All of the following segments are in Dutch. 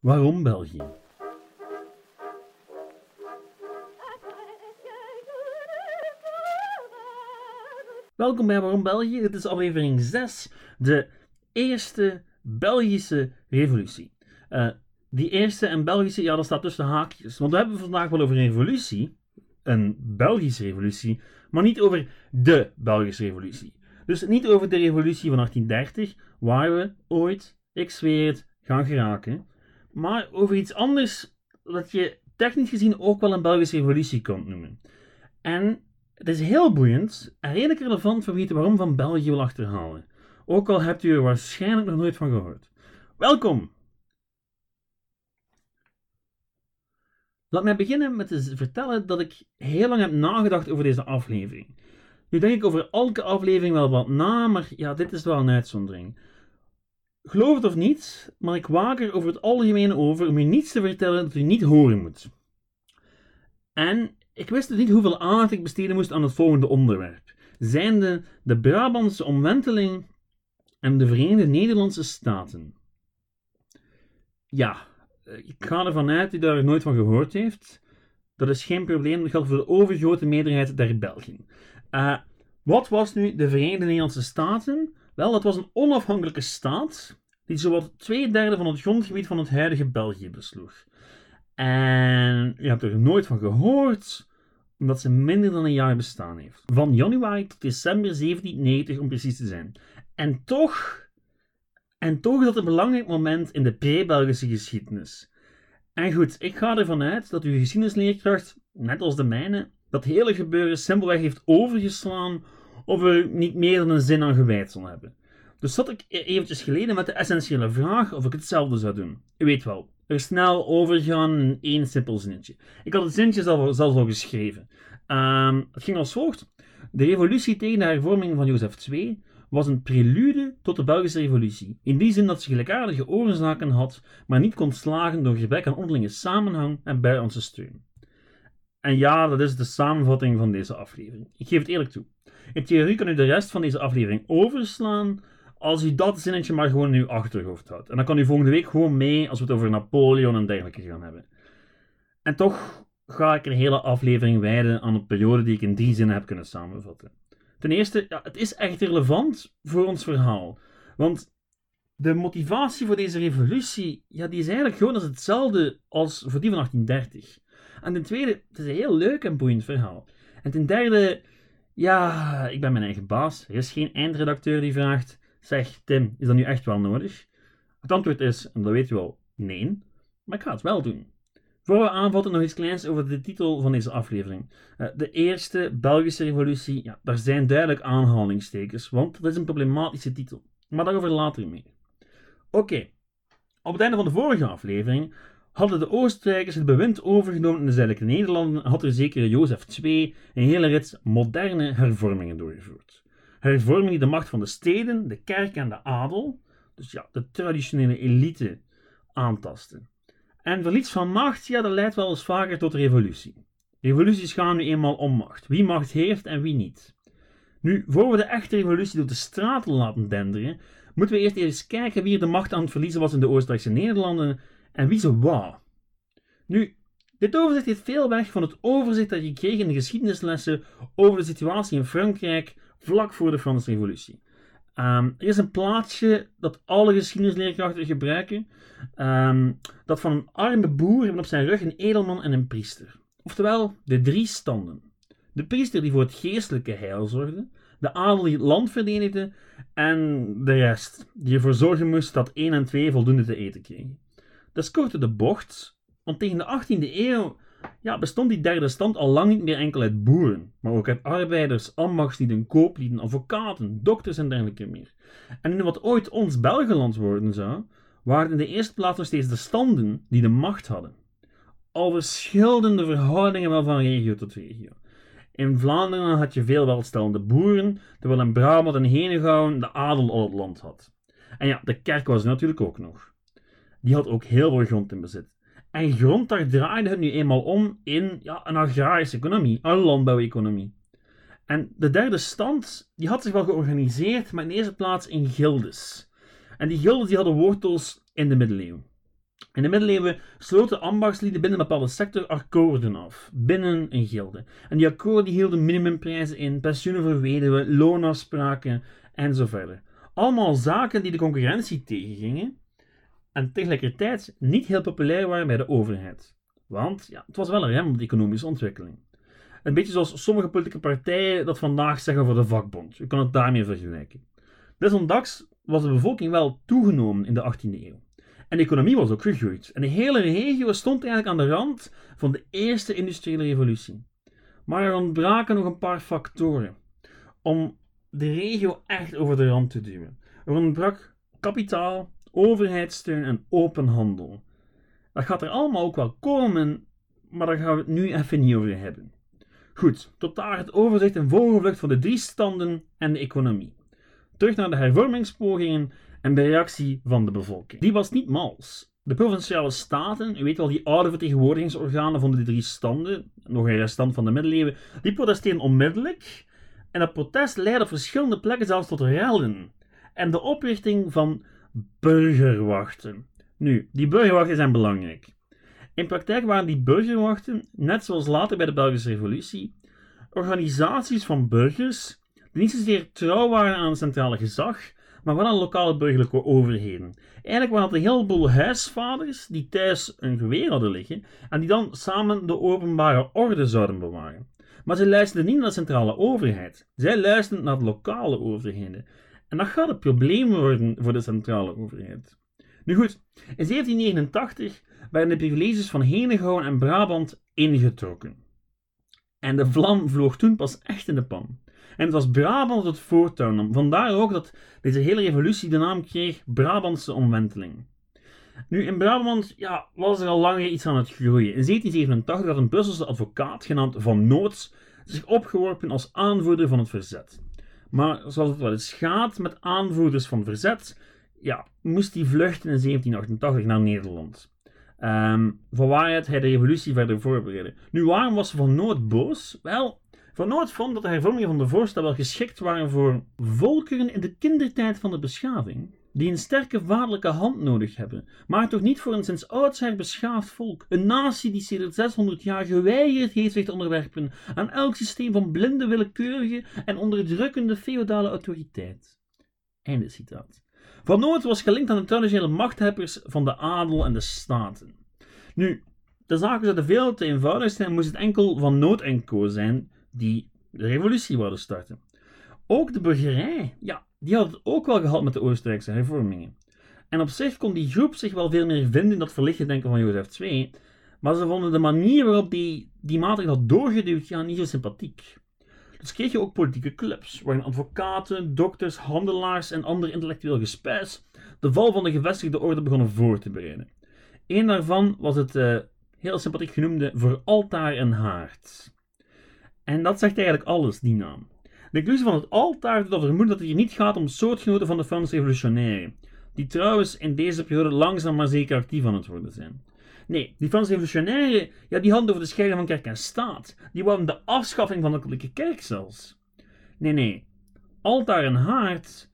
Waarom België? Welkom bij Waarom België. Dit is aflevering 6, de eerste Belgische revolutie. Uh, die eerste en Belgische, ja, dat staat tussen haakjes. Want we hebben vandaag wel over een revolutie, een Belgische revolutie, maar niet over de Belgische revolutie. Dus niet over de revolutie van 1830, waar we ooit, ik zweer het, gaan geraken maar over iets anders dat je technisch gezien ook wel een Belgische revolutie kunt noemen. En het is heel boeiend en redelijk relevant voor weten waarom van België wil achterhalen. Ook al hebt u er waarschijnlijk nog nooit van gehoord. Welkom! Laat mij beginnen met te vertellen dat ik heel lang heb nagedacht over deze aflevering. Nu denk ik over elke aflevering wel wat na, maar ja, dit is wel een uitzondering. Geloof het of niet, maar ik waak er over het algemeen over om u niets te vertellen dat u niet horen moet. En ik wist dus niet hoeveel aandacht ik besteden moest aan het volgende onderwerp. Zijnde de Brabantse omwenteling en de Verenigde Nederlandse Staten. Ja, ik ga ervan uit dat u daar nooit van gehoord heeft. Dat is geen probleem, dat geldt voor de overgrote meerderheid der Belgen. Uh, wat was nu de Verenigde Nederlandse Staten? Wel, dat was een onafhankelijke staat die zowat twee derde van het grondgebied van het huidige België besloeg. En je hebt er nooit van gehoord, omdat ze minder dan een jaar bestaan heeft. Van januari tot december 1790 om precies te zijn. En toch, en toch is dat een belangrijk moment in de pre-Belgische geschiedenis. En goed, ik ga ervan uit dat uw geschiedenisleerkracht, net als de mijne, dat hele gebeuren simpelweg heeft overgeslaan of er niet meer dan een zin aan gewijd zal hebben. Dus zat ik e- eventjes geleden met de essentiële vraag of ik hetzelfde zou doen. U weet wel, er snel overgaan in één simpel zinnetje. Ik had het zinnetje zelf, zelfs al geschreven. Um, het ging als volgt. De revolutie tegen de hervorming van Jozef II was een prelude tot de Belgische revolutie. In die zin dat ze gelijkaardige oorzaken had, maar niet kon slagen door gebrek aan onderlinge samenhang en buitenlandse steun. En ja, dat is de samenvatting van deze aflevering. Ik geef het eerlijk toe. In theorie kan u de rest van deze aflevering overslaan als u dat zinnetje maar gewoon in uw achterhoofd houdt. En dan kan u volgende week gewoon mee als we het over Napoleon en dergelijke gaan hebben. En toch ga ik een hele aflevering wijden aan een periode die ik in drie zinnen heb kunnen samenvatten. Ten eerste, ja, het is echt relevant voor ons verhaal. Want de motivatie voor deze revolutie, ja, die is eigenlijk gewoon als hetzelfde als voor die van 1830. En ten tweede, het is een heel leuk en boeiend verhaal. En ten derde, ja, ik ben mijn eigen baas. Er is geen eindredacteur die vraagt: Zeg, Tim, is dat nu echt wel nodig? Het antwoord is, en dat weet u wel, nee. Maar ik ga het wel doen. Voor we aanvatten nog iets kleins over de titel van deze aflevering. Eh, de eerste Belgische revolutie, ja, daar zijn duidelijk aanhalingstekens, want dat is een problematische titel. Maar daarover later meer. Oké, op het einde van de vorige aflevering Hadden de Oostenrijkers het bewind overgenomen in de zuidelijke Nederlanden, had er zeker Jozef II een hele rits moderne hervormingen doorgevoerd. Hervormingen die de macht van de steden, de kerk en de adel, dus ja, de traditionele elite, aantasten. En verlies van macht, ja, dat leidt wel eens vaker tot revolutie. Revoluties gaan nu eenmaal om macht. Wie macht heeft en wie niet. Nu, voor we de echte revolutie door de straten laten denderen, moeten we eerst eens kijken wie er de macht aan het verliezen was in de Oostenrijkse Nederlanden en wie ze wou. Nu, dit overzicht heeft veel weg van het overzicht dat je kreeg in de geschiedenislessen over de situatie in Frankrijk vlak voor de Franse Revolutie. Um, er is een plaatje dat alle geschiedenisleerkrachten gebruiken. Um, dat van een arme boer hebben op zijn rug een edelman en een priester. Oftewel, de drie standen. De priester die voor het geestelijke heil zorgde, de adel die het land verdedigde en de rest die ervoor zorgen moest dat 1 en 2 voldoende te eten kregen. Dat is kort de bocht, want tegen de 18e eeuw ja, bestond die derde stand al lang niet meer enkel uit boeren, maar ook uit arbeiders, ambachtslieden, kooplieden, advocaten, dokters en dergelijke meer. En in wat ooit ons Belgeland worden zou, waren in de eerste plaats nog steeds de standen die de macht hadden. Al verschilden de verhoudingen wel van regio tot regio. In Vlaanderen had je veel welstellende boeren, terwijl in Brabant en Henegouwen de adel al het land had. En ja, de kerk was natuurlijk ook nog die had ook heel veel grond in bezit. En grond, daar draaide het nu eenmaal om in ja, een agrarische economie, een landbouweconomie. En de derde stand, die had zich wel georganiseerd, maar in eerste plaats in gildes. En die gildes die hadden wortels in de middeleeuwen. In de middeleeuwen sloten ambachtslieden binnen een bepaalde sector akkoorden af, binnen een gilde. En die akkoorden hielden minimumprijzen in, pensioenen voor weduwen, loonafspraken en zo verder. Allemaal zaken die de concurrentie tegengingen en tegelijkertijd niet heel populair waren bij de overheid. Want ja, het was wel een rem op de economische ontwikkeling. Een beetje zoals sommige politieke partijen dat vandaag zeggen voor de vakbond. U kan het daarmee vergelijken. Desondanks was de bevolking wel toegenomen in de 18e eeuw. En de economie was ook gegroeid. En de hele regio stond eigenlijk aan de rand van de eerste industriële revolutie. Maar er ontbraken nog een paar factoren om de regio echt over de rand te duwen. Er ontbrak kapitaal, overheidssteun en open handel. Dat gaat er allemaal ook wel komen, maar daar gaan we het nu even niet over hebben. Goed, tot daar het overzicht en vogelvlucht van de drie standen en de economie. Terug naar de hervormingspogingen en de reactie van de bevolking. Die was niet mals. De provinciale staten, u weet wel, die oude vertegenwoordigingsorganen van de drie standen, nog een restant van de middeleeuwen, die protesteerden onmiddellijk. En dat protest leidde op verschillende plekken zelfs tot rellen. En de oprichting van burgerwachten. Nu, die burgerwachten zijn belangrijk. In praktijk waren die burgerwachten, net zoals later bij de Belgische Revolutie, organisaties van burgers die niet zozeer trouw waren aan het centrale gezag, maar wel aan lokale burgerlijke overheden. Eigenlijk waren het een heleboel huisvaders die thuis een geweer hadden liggen en die dan samen de openbare orde zouden bewaren. Maar ze luisterden niet naar de centrale overheid. Zij luisterden naar de lokale overheden. En dat gaat een probleem worden voor de centrale overheid. Nu goed, in 1789 werden de privileges van Henegouwen en Brabant ingetrokken. En de vlam vloog toen pas echt in de pan. En het was Brabant dat het voortouw nam. Vandaar ook dat deze hele revolutie de naam kreeg Brabantse omwenteling. Nu, in Brabant ja, was er al langer iets aan het groeien. In 1787 had een Brusselse advocaat genaamd Van Noots zich opgeworpen als aanvoerder van het verzet. Maar zoals het wel eens gaat met aanvoerders van verzet, ja, moest hij vluchten in 1788 naar Nederland. Um, van waaruit hij de revolutie verder voorbereidde. Nu, waarom was Van Noord boos? Wel, Van Noord vond dat de hervormingen van de voorstel wel geschikt waren voor volkeren in de kindertijd van de beschaving, die een sterke vaderlijke hand nodig hebben, maar toch niet voor een sinds oudsher beschaafd volk. Een natie die sinds 600 jaar geweigerd heeft zich te onderwerpen aan elk systeem van blinde, willekeurige en onderdrukkende feodale autoriteit. Einde citaat. Van Noord was gelinkt aan de traditionele machthebbers van de adel en de staten. Nu, de zaken zouden veel te eenvoudig zijn, moest het enkel van Nood en Co zijn die de revolutie wilden starten. Ook de burgerij, ja, die had het ook wel gehad met de Oostenrijkse hervormingen. En op zich kon die groep zich wel veel meer vinden in dat verlichte denken van Jozef II, maar ze vonden de manier waarop die, die maatregel had doorgeduwd niet zo sympathiek. Dus kreeg je ook politieke clubs, waarin advocaten, dokters, handelaars en andere intellectueel gespuis de val van de gevestigde orde begonnen voor te bereiden. Een daarvan was het uh, heel sympathiek genoemde Voor Altaar en Haard. En dat zegt eigenlijk alles, die naam. De inclusie van het altaar doet vermoeden dat het hier niet gaat om soortgenoten van de Franse revolutionairen, die trouwens in deze periode langzaam maar zeker actief aan het worden zijn. Nee, die Franse revolutionairen, ja, die hadden over de scheiding van kerk en staat. Die wilden de afschaffing van de katholieke kerk zelfs. Nee, nee. Altaar en haard,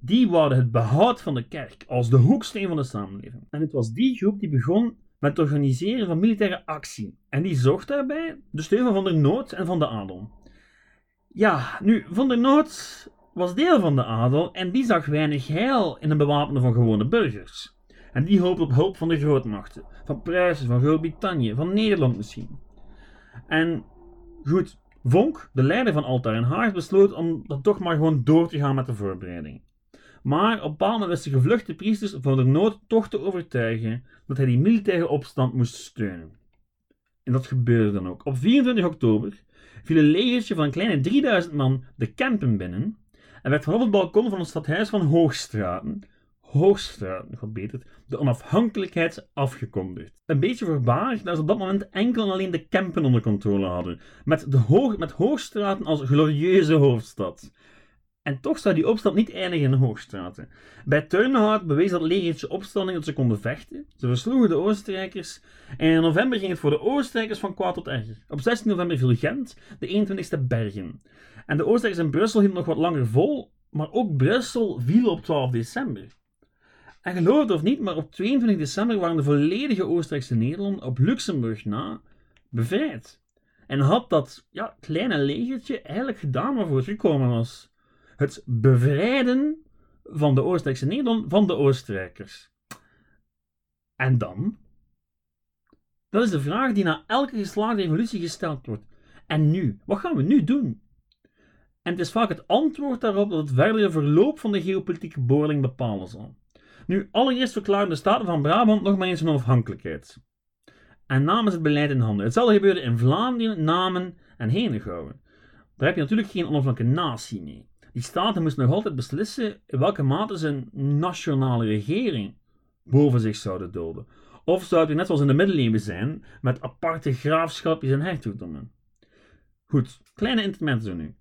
die wouden het behoud van de kerk als de hoeksteen van de samenleving. En het was die groep die begon met het organiseren van militaire actie. En die zocht daarbij de steun van der Noot en van de adel. Ja, nu, Van der Noot was deel van de adel en die zag weinig heil in het bewapenen van gewone burgers. En die hoopt op hulp van de grootmachten. Van Pruisen, van Groot-Brittannië, van Nederland misschien. En goed, Vonk, de leider van Altaar en Haard, besloot om dat toch maar gewoon door te gaan met de voorbereiding. Maar op een moment wisten gevluchte priesters van de nood toch te overtuigen dat hij die militaire opstand moest steunen. En dat gebeurde dan ook. Op 24 oktober viel een legertje van een kleine 3000 man de Kempen binnen en werd vanaf het balkon van het stadhuis van Hoogstraten Hoogstraat, verbeterd, de onafhankelijkheid afgekondigd. Een beetje voorbarig dat ze op dat moment enkel en alleen de Kempen onder controle hadden, met, de hoog, met Hoogstraten als glorieuze hoofdstad. En toch zou die opstand niet eindigen in Hoogstraten. Bij Turnhout bewees dat legertje opstanding dat ze konden vechten. Ze versloegen de Oostenrijkers en in november ging het voor de Oostenrijkers van kwaad tot erger. Op 16 november viel Gent, de 21ste Bergen. En de Oostenrijkers in Brussel hielden nog wat langer vol, maar ook Brussel viel op 12 december. En geloof het of niet, maar op 22 december waren de volledige Oostenrijkse Nederlanden op Luxemburg na bevrijd. En had dat ja, kleine legertje eigenlijk gedaan waarvoor het gekomen was. Het bevrijden van de Oostenrijkse Nederlanden van de Oostenrijkers. En dan? Dat is de vraag die na elke geslaagde revolutie gesteld wordt. En nu? Wat gaan we nu doen? En het is vaak het antwoord daarop dat het verdere verloop van de geopolitieke boorling bepalen zal. Nu, allereerst verklaren de Staten van Brabant nog maar eens hun onafhankelijkheid. En namens het beleid in handen. Hetzelfde gebeurde in Vlaanderen, Namen en Henegouwen. Daar heb je natuurlijk geen onafhankelijke natie mee. Die staten moesten nog altijd beslissen in welke mate ze een nationale regering boven zich zouden dulden. Of zou het net zoals in de middeleeuwen zijn, met aparte graafschapjes en hertogdommen. Goed, kleine intermezzo nu.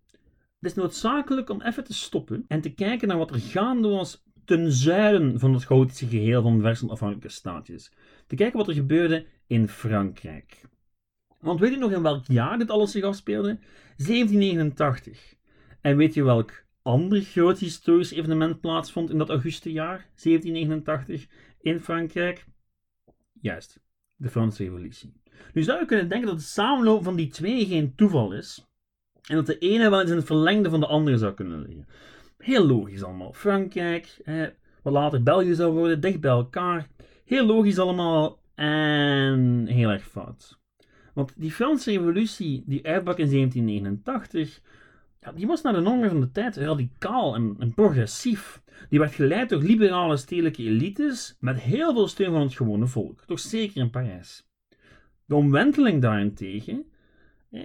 Het is noodzakelijk om even te stoppen en te kijken naar wat er gaande was ten zuiden van het chaotische geheel van de verschillende afhankelijke staatjes. Te kijken wat er gebeurde in Frankrijk. Want weet je nog in welk jaar dit alles zich afspeelde? 1789. En weet je welk ander groot historisch evenement plaatsvond in dat augustenjaar 1789 in Frankrijk? Juist, de Franse Revolutie. Nu zou je kunnen denken dat de samenloop van die twee geen toeval is, en dat de ene wel eens in het verlengde van de andere zou kunnen liggen. Heel logisch allemaal. Frankrijk, eh, wat later België zou worden, dicht bij elkaar. Heel logisch allemaal en heel erg fout. Want die Franse revolutie die uitbrak in 1789, die was naar de normen van de tijd radicaal en, en, progressief. Die werd geleid door liberale stedelijke elites met heel veel steun van het gewone volk, toch zeker in Parijs. De omwenteling daarentegen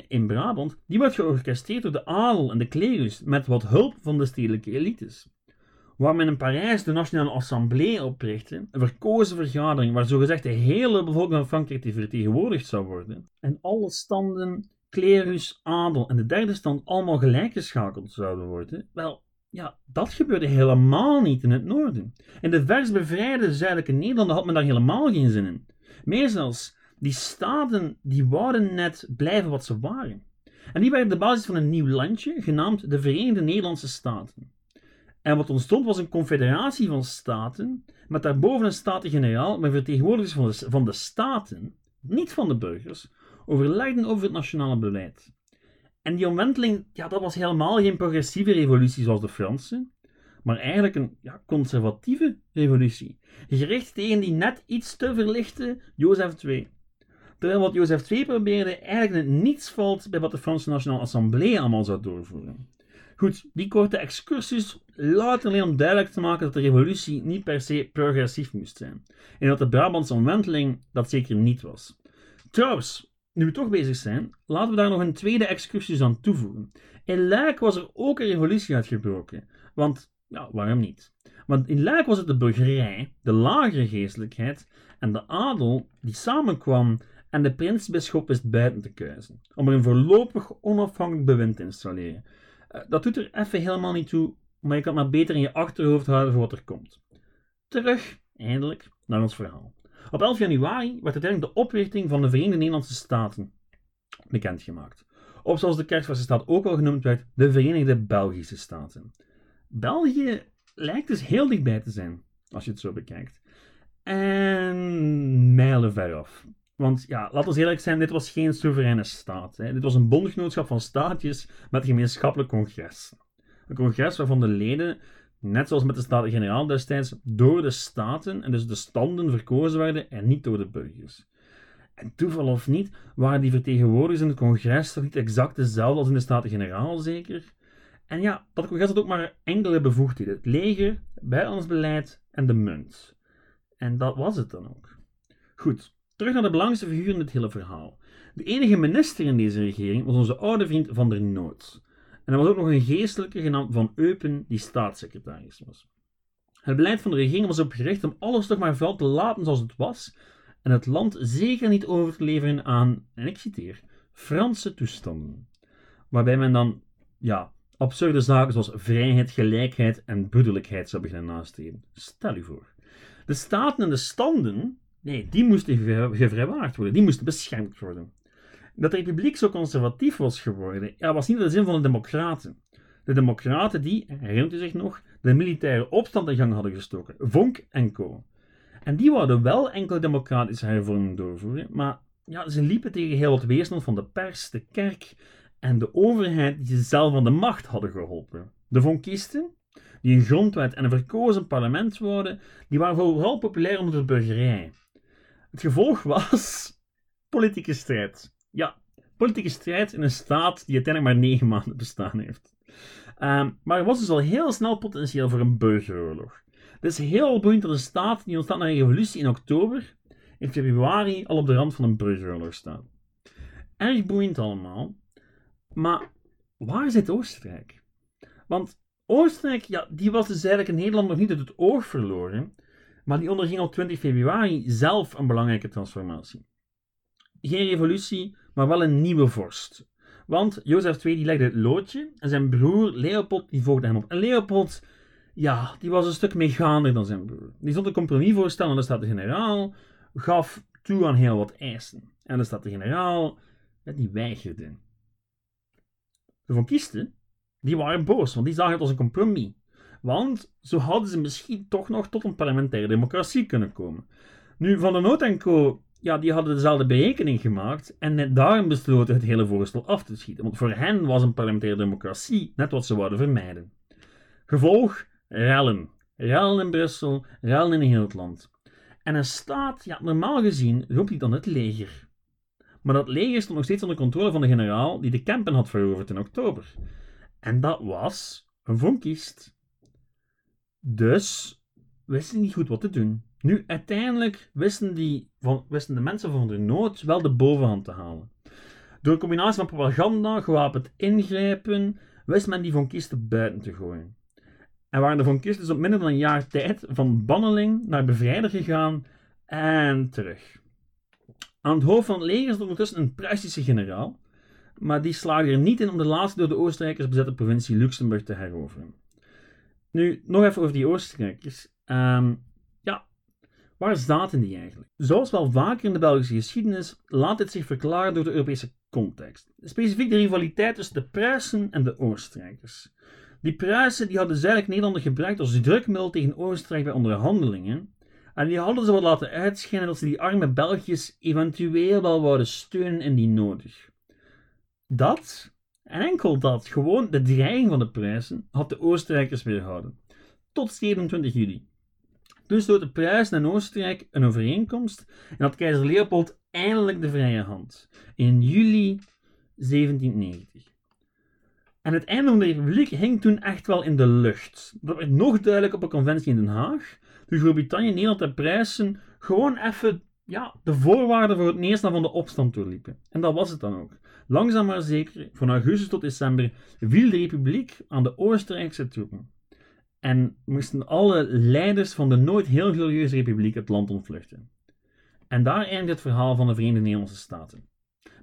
in Brabant, die werd georchestreerd door de adel en de klerus met wat hulp van de stedelijke elites. Waar men in Parijs de Nationale Assemblée oprichtte, een verkozen vergadering waar zogezegd de hele bevolking van Frankrijk vertegenwoordigd zou worden, en alle standen, klerus, adel en de derde stand allemaal gelijkgeschakeld zouden worden, wel, ja, dat gebeurde helemaal niet in het noorden. In de vers bevrijde zuidelijke Nederlanden had men daar helemaal geen zin in. Meer zelfs, die staten die wouden net blijven wat ze waren. En die werden de basis van een nieuw landje, genaamd de Verenigde Nederlandse Staten. En wat ontstond was een confederatie van staten, met daarboven een staten-generaal met vertegenwoordigers van de, van de staten, niet van de burgers, overlegden over het nationale beleid. En die omwenteling, ja, dat was helemaal geen progressieve revolutie zoals de Franse, maar eigenlijk een ja, conservatieve revolutie, gericht tegen die net iets te verlichte Jozef II. Terwijl wat Jozef II probeerde eigenlijk niets valt bij wat de Franse Nationale Assemblée allemaal zou doorvoeren. Goed, die korte excursus laat alleen om duidelijk te maken dat de revolutie niet per se progressief moest zijn. En dat de Brabantse omwenteling dat zeker niet was. Trouwens, nu we toch bezig zijn, laten we daar nog een tweede excursus aan toevoegen. In Luik was er ook een revolutie uitgebroken. Want, ja, waarom niet? Want in Luik was het de burgerij, de lagere geestelijkheid en de adel die samenkwam en de prinsbisschop wist buiten te kuisen, om er een voorlopig onafhankelijk bewind te installeren. Eh, dat doet er even helemaal niet toe, maar je kan maar beter in je achterhoofd houden voor wat er komt. Terug, eindelijk, naar ons verhaal. Op 11 januari werd uiteindelijk de oprichting van de Verenigde Nederlandse Staten bekendgemaakt. Of zoals de kerstvastenstaat ook al genoemd werd, de Verenigde Belgische Staten. België lijkt dus heel dichtbij te zijn, als je het zo bekijkt. En mijlen ver af. Want ja, laten we eerlijk zijn, dit was geen soevereine staat. Hè. Dit was een bondgenootschap van staatjes met een gemeenschappelijk congres. Een congres waarvan de leden, net zoals met de Staten-Generaal destijds, door de staten en dus de standen verkozen werden en niet door de burgers. En toeval of niet, waren die vertegenwoordigers in het congres toch niet exact dezelfde als in de Staten-Generaal zeker? En ja, dat congres had ook maar enkele bevoegdheden. Het leger, buitenlands beleid en de munt. En dat was het dan ook. Goed, Terug naar de belangrijkste figuur in het hele verhaal. De enige minister in deze regering was onze oude vriend Van der Noot. En er was ook nog een geestelijke genaamd Van Eupen die staatssecretaris was. Het beleid van de regering was opgericht om alles toch maar vooral te laten zoals het was en het land zeker niet over te leveren aan, en ik citeer, Franse toestanden. Waarbij men dan, ja, absurde zaken zoals vrijheid, gelijkheid en broederlijkheid zou beginnen nastreven. Stel u voor. De staten en de standen Nee, die moesten gevrijwaard worden, die moesten beschermd worden. Dat de republiek zo conservatief was geworden, ja, was niet de zin van de democraten. De democraten die, herinnert u zich nog, de militaire opstand in gang hadden gestoken. Vonk en co. En die wilden wel enkele democratische hervormingen doorvoeren, maar ja, ze liepen tegen heel wat weerstand van de pers, de kerk en de overheid die ze zelf aan de macht hadden geholpen. De vonkisten, die een grondwet en een verkozen parlement wouden, die waren vooral populair onder de burgerij. Het gevolg was politieke strijd. Ja, politieke strijd in een staat die uiteindelijk maar negen maanden bestaan heeft. Ehm, maar er was dus al heel snel potentieel voor een burgeroorlog. Het is heel boeiend dat een staat die ontstaat na een revolutie in oktober, in februari al op de rand van een burgeroorlog staat. Erg boeiend allemaal. Maar waar zit Oostenrijk? Want Oostenrijk, ja, die was dus eigenlijk in Nederland nog niet uit het oog verloren, maar die onderging op 20 februari zelf een belangrijke transformatie. Geen revolutie, maar wel een nieuwe vorst. Want Jozef II die legde het loodje en zijn broer Leopold die volgde hem op. En Leopold, ja, die was een stuk meegaander dan zijn broer. Die stond een compromis voorstellen aan de Staten-Generaal, gaf toe aan heel wat eisen. En de Staten-Generaal, die weigerde. De Von Kisten, die waren boos, want die zagen het als een compromis. Want zo hadden ze misschien toch nog tot een parlementaire democratie kunnen komen. Nu, Van der Noot ja, die hadden dezelfde berekening gemaakt en net daarom besloten het hele voorstel af te schieten. Want voor hen was een parlementaire democratie net wat ze wilden vermijden. Gevolg: rellen. Rellen in Brussel, rellen in heel het land. En een staat, ja, normaal gezien, roept hij dan het leger. Maar dat leger stond nog steeds onder controle van de generaal die de Kempen had veroverd in oktober. En dat was een vonkist. Dus wisten niet goed wat te doen. Nu, uiteindelijk wisten, die wisten de mensen van de nood wel de bovenhand te halen. Door een combinatie van propaganda, gewapend ingrijpen, wist men die von Kisten buiten te gooien. En waren de von Kisten dus op minder dan een jaar tijd van banneling naar bevrijder gegaan en terug. Aan het hoofd van het leger stond ondertussen een Pruisische generaal, maar die slaagde er niet in om de laatste door de Oostenrijkers bezette provincie Luxemburg te heroveren. Nu, nog even over die Oostenrijkers. Um, Waar zaten die eigenlijk? Zoals wel vaker in de Belgische geschiedenis laat dit zich verklaren door de Europese context. Specifiek de rivaliteit tussen de Pruisen en de Oostenrijkers. Die Pruisen die hadden eigenlijk Nederland gebruikt als drukmiddel tegen Oostenrijk bij onderhandelingen. En die hadden ze wat laten uitschijnen dat ze die arme Belgiërs eventueel wel wouden steunen indien nodig. Dat, enkel dat, gewoon de dreiging van de Pruisen, had de Oostenrijkers weerhouden. Tot 27 juli. Dus door de Pruisen en Oostenrijk een overeenkomst en had keizer Leopold eindelijk de vrije hand. In juli 1790. En het einde van de republiek hing toen echt wel in de lucht. Dat werd nog duidelijk op een conventie in Den Haag. Dus Groot-Brittannië, Nederland en Pruisen gewoon even ja, de voorwaarden voor het neerslaan van de opstand doorliepen. En dat was het dan ook. Langzaam maar zeker, van augustus tot december, viel de republiek aan de Oostenrijkse troepen en moesten alle leiders van de nooit heel glorieuze republiek het land ontvluchten. En daar eindigt het verhaal van de Verenigde Nederlandse Staten.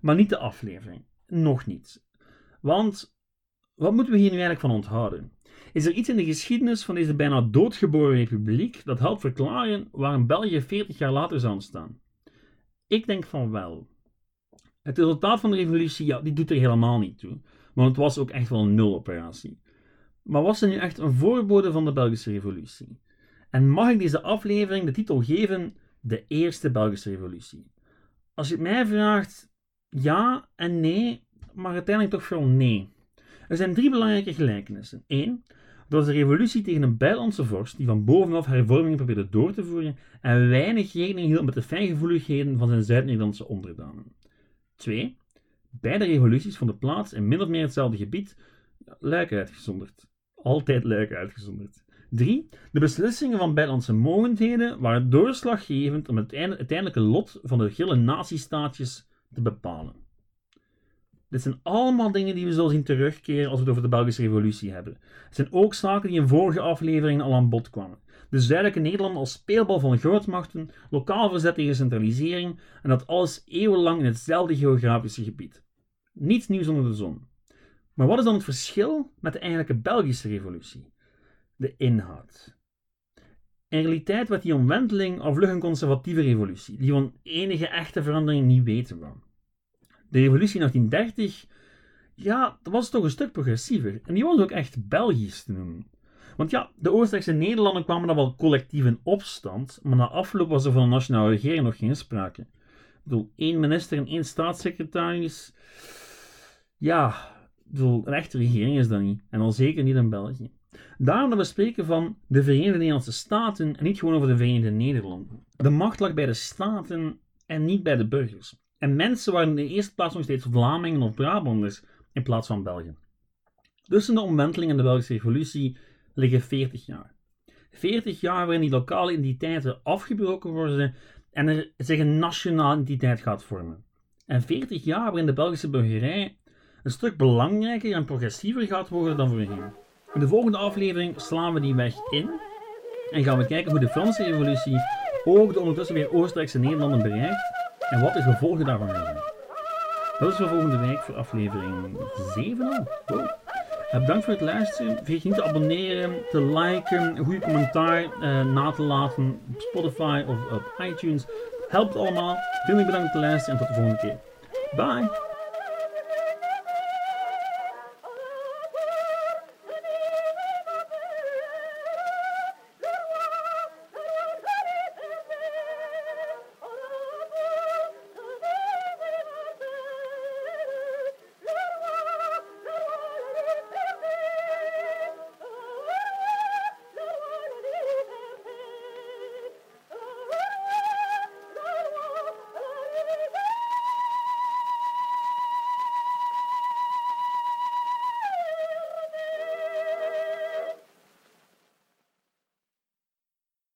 Maar niet de aflevering. Nog niet. Want wat moeten we hier nu eigenlijk van onthouden? Is er iets in de geschiedenis van deze bijna doodgeboren republiek dat helpt verklaren waarom België 40 jaar later zou ontstaan? Ik denk van wel. Het resultaat van de revolutie, ja, die doet er helemaal niet toe. Want het was ook echt wel een nuloperatie. Maar was ze nu echt een voorbode van de Belgische Revolutie? En mag ik deze aflevering de titel geven: De Eerste Belgische Revolutie? Als je het mij vraagt, ja en nee, maar uiteindelijk toch vooral nee. Er zijn drie belangrijke gelijkenissen. Eén, dat was de revolutie tegen een buitenlandse vorst die van bovenaf hervormingen probeerde door te voeren en weinig rekening hield met de fijngevoeligheden van zijn Zuid-Nederlandse onderdanen. Twee, beide revoluties vonden plaats in min of meer hetzelfde gebied, Luik uitgezonderd altijd leuk uitgezonderd. 3. De beslissingen van buitenlandse mogendheden waren doorslaggevend om het uiteindelijke lot van de gille natiestaatjes te bepalen. Dit zijn allemaal dingen die we zullen zien terugkeren als we het over de Belgische Revolutie hebben. Het zijn ook zaken die in vorige afleveringen al aan bod kwamen. De zuidelijke Nederland als speelbal van grootmachten, lokaal verzet tegen centralisering en dat alles eeuwenlang in hetzelfde geografische gebied. Niets nieuws onder de zon. Maar wat is dan het verschil met de eigenlijke Belgische revolutie? De inhoud. In realiteit werd die omwenteling al vlug een conservatieve revolutie, die van enige echte verandering niet weten wou. De revolutie in 1830 ja, dat was toch een stuk progressiever. En die was ook echt Belgisch te noemen. Want ja, de Oostenrijkse Nederlanden kwamen dan wel collectief in opstand, maar na afloop was er van de nationale regering nog geen sprake. Ik bedoel, één minister en één staatssecretaris. Ja, bedoel, een echte regering is dat niet. En al zeker niet in België. Daarom dat we spreken van de Verenigde Nederlandse Staten en niet gewoon over de Verenigde Nederlanden. De macht lag bij de staten en niet bij de burgers. En mensen waren in de eerste plaats nog steeds Vlamingen of Brabanders in plaats van Belgen. Tussen de omwenteling en de Belgische Revolutie liggen 40 jaar. 40 jaar waarin die lokale identiteiten afgebroken worden en er zich een nationale identiteit gaat vormen. En 40 jaar waarin de Belgische burgerij een stuk belangrijker en progressiever gaat worden dan voorheen. In de volgende aflevering slaan we die weg in en gaan we kijken hoe de Franse revolutie ook de ondertussen weer Oostenrijkse Nederlanden bereikt en wat de gevolgen daarvan zijn. Dat is voor volgende week voor aflevering 7 al. Wow. Bedankt voor het luisteren. Vergeet niet te abonneren, te liken, een goede commentaar uh, na te laten op Spotify of op iTunes. Helpt allemaal. Veel bedankt voor het luisteren en tot de volgende keer. Bye!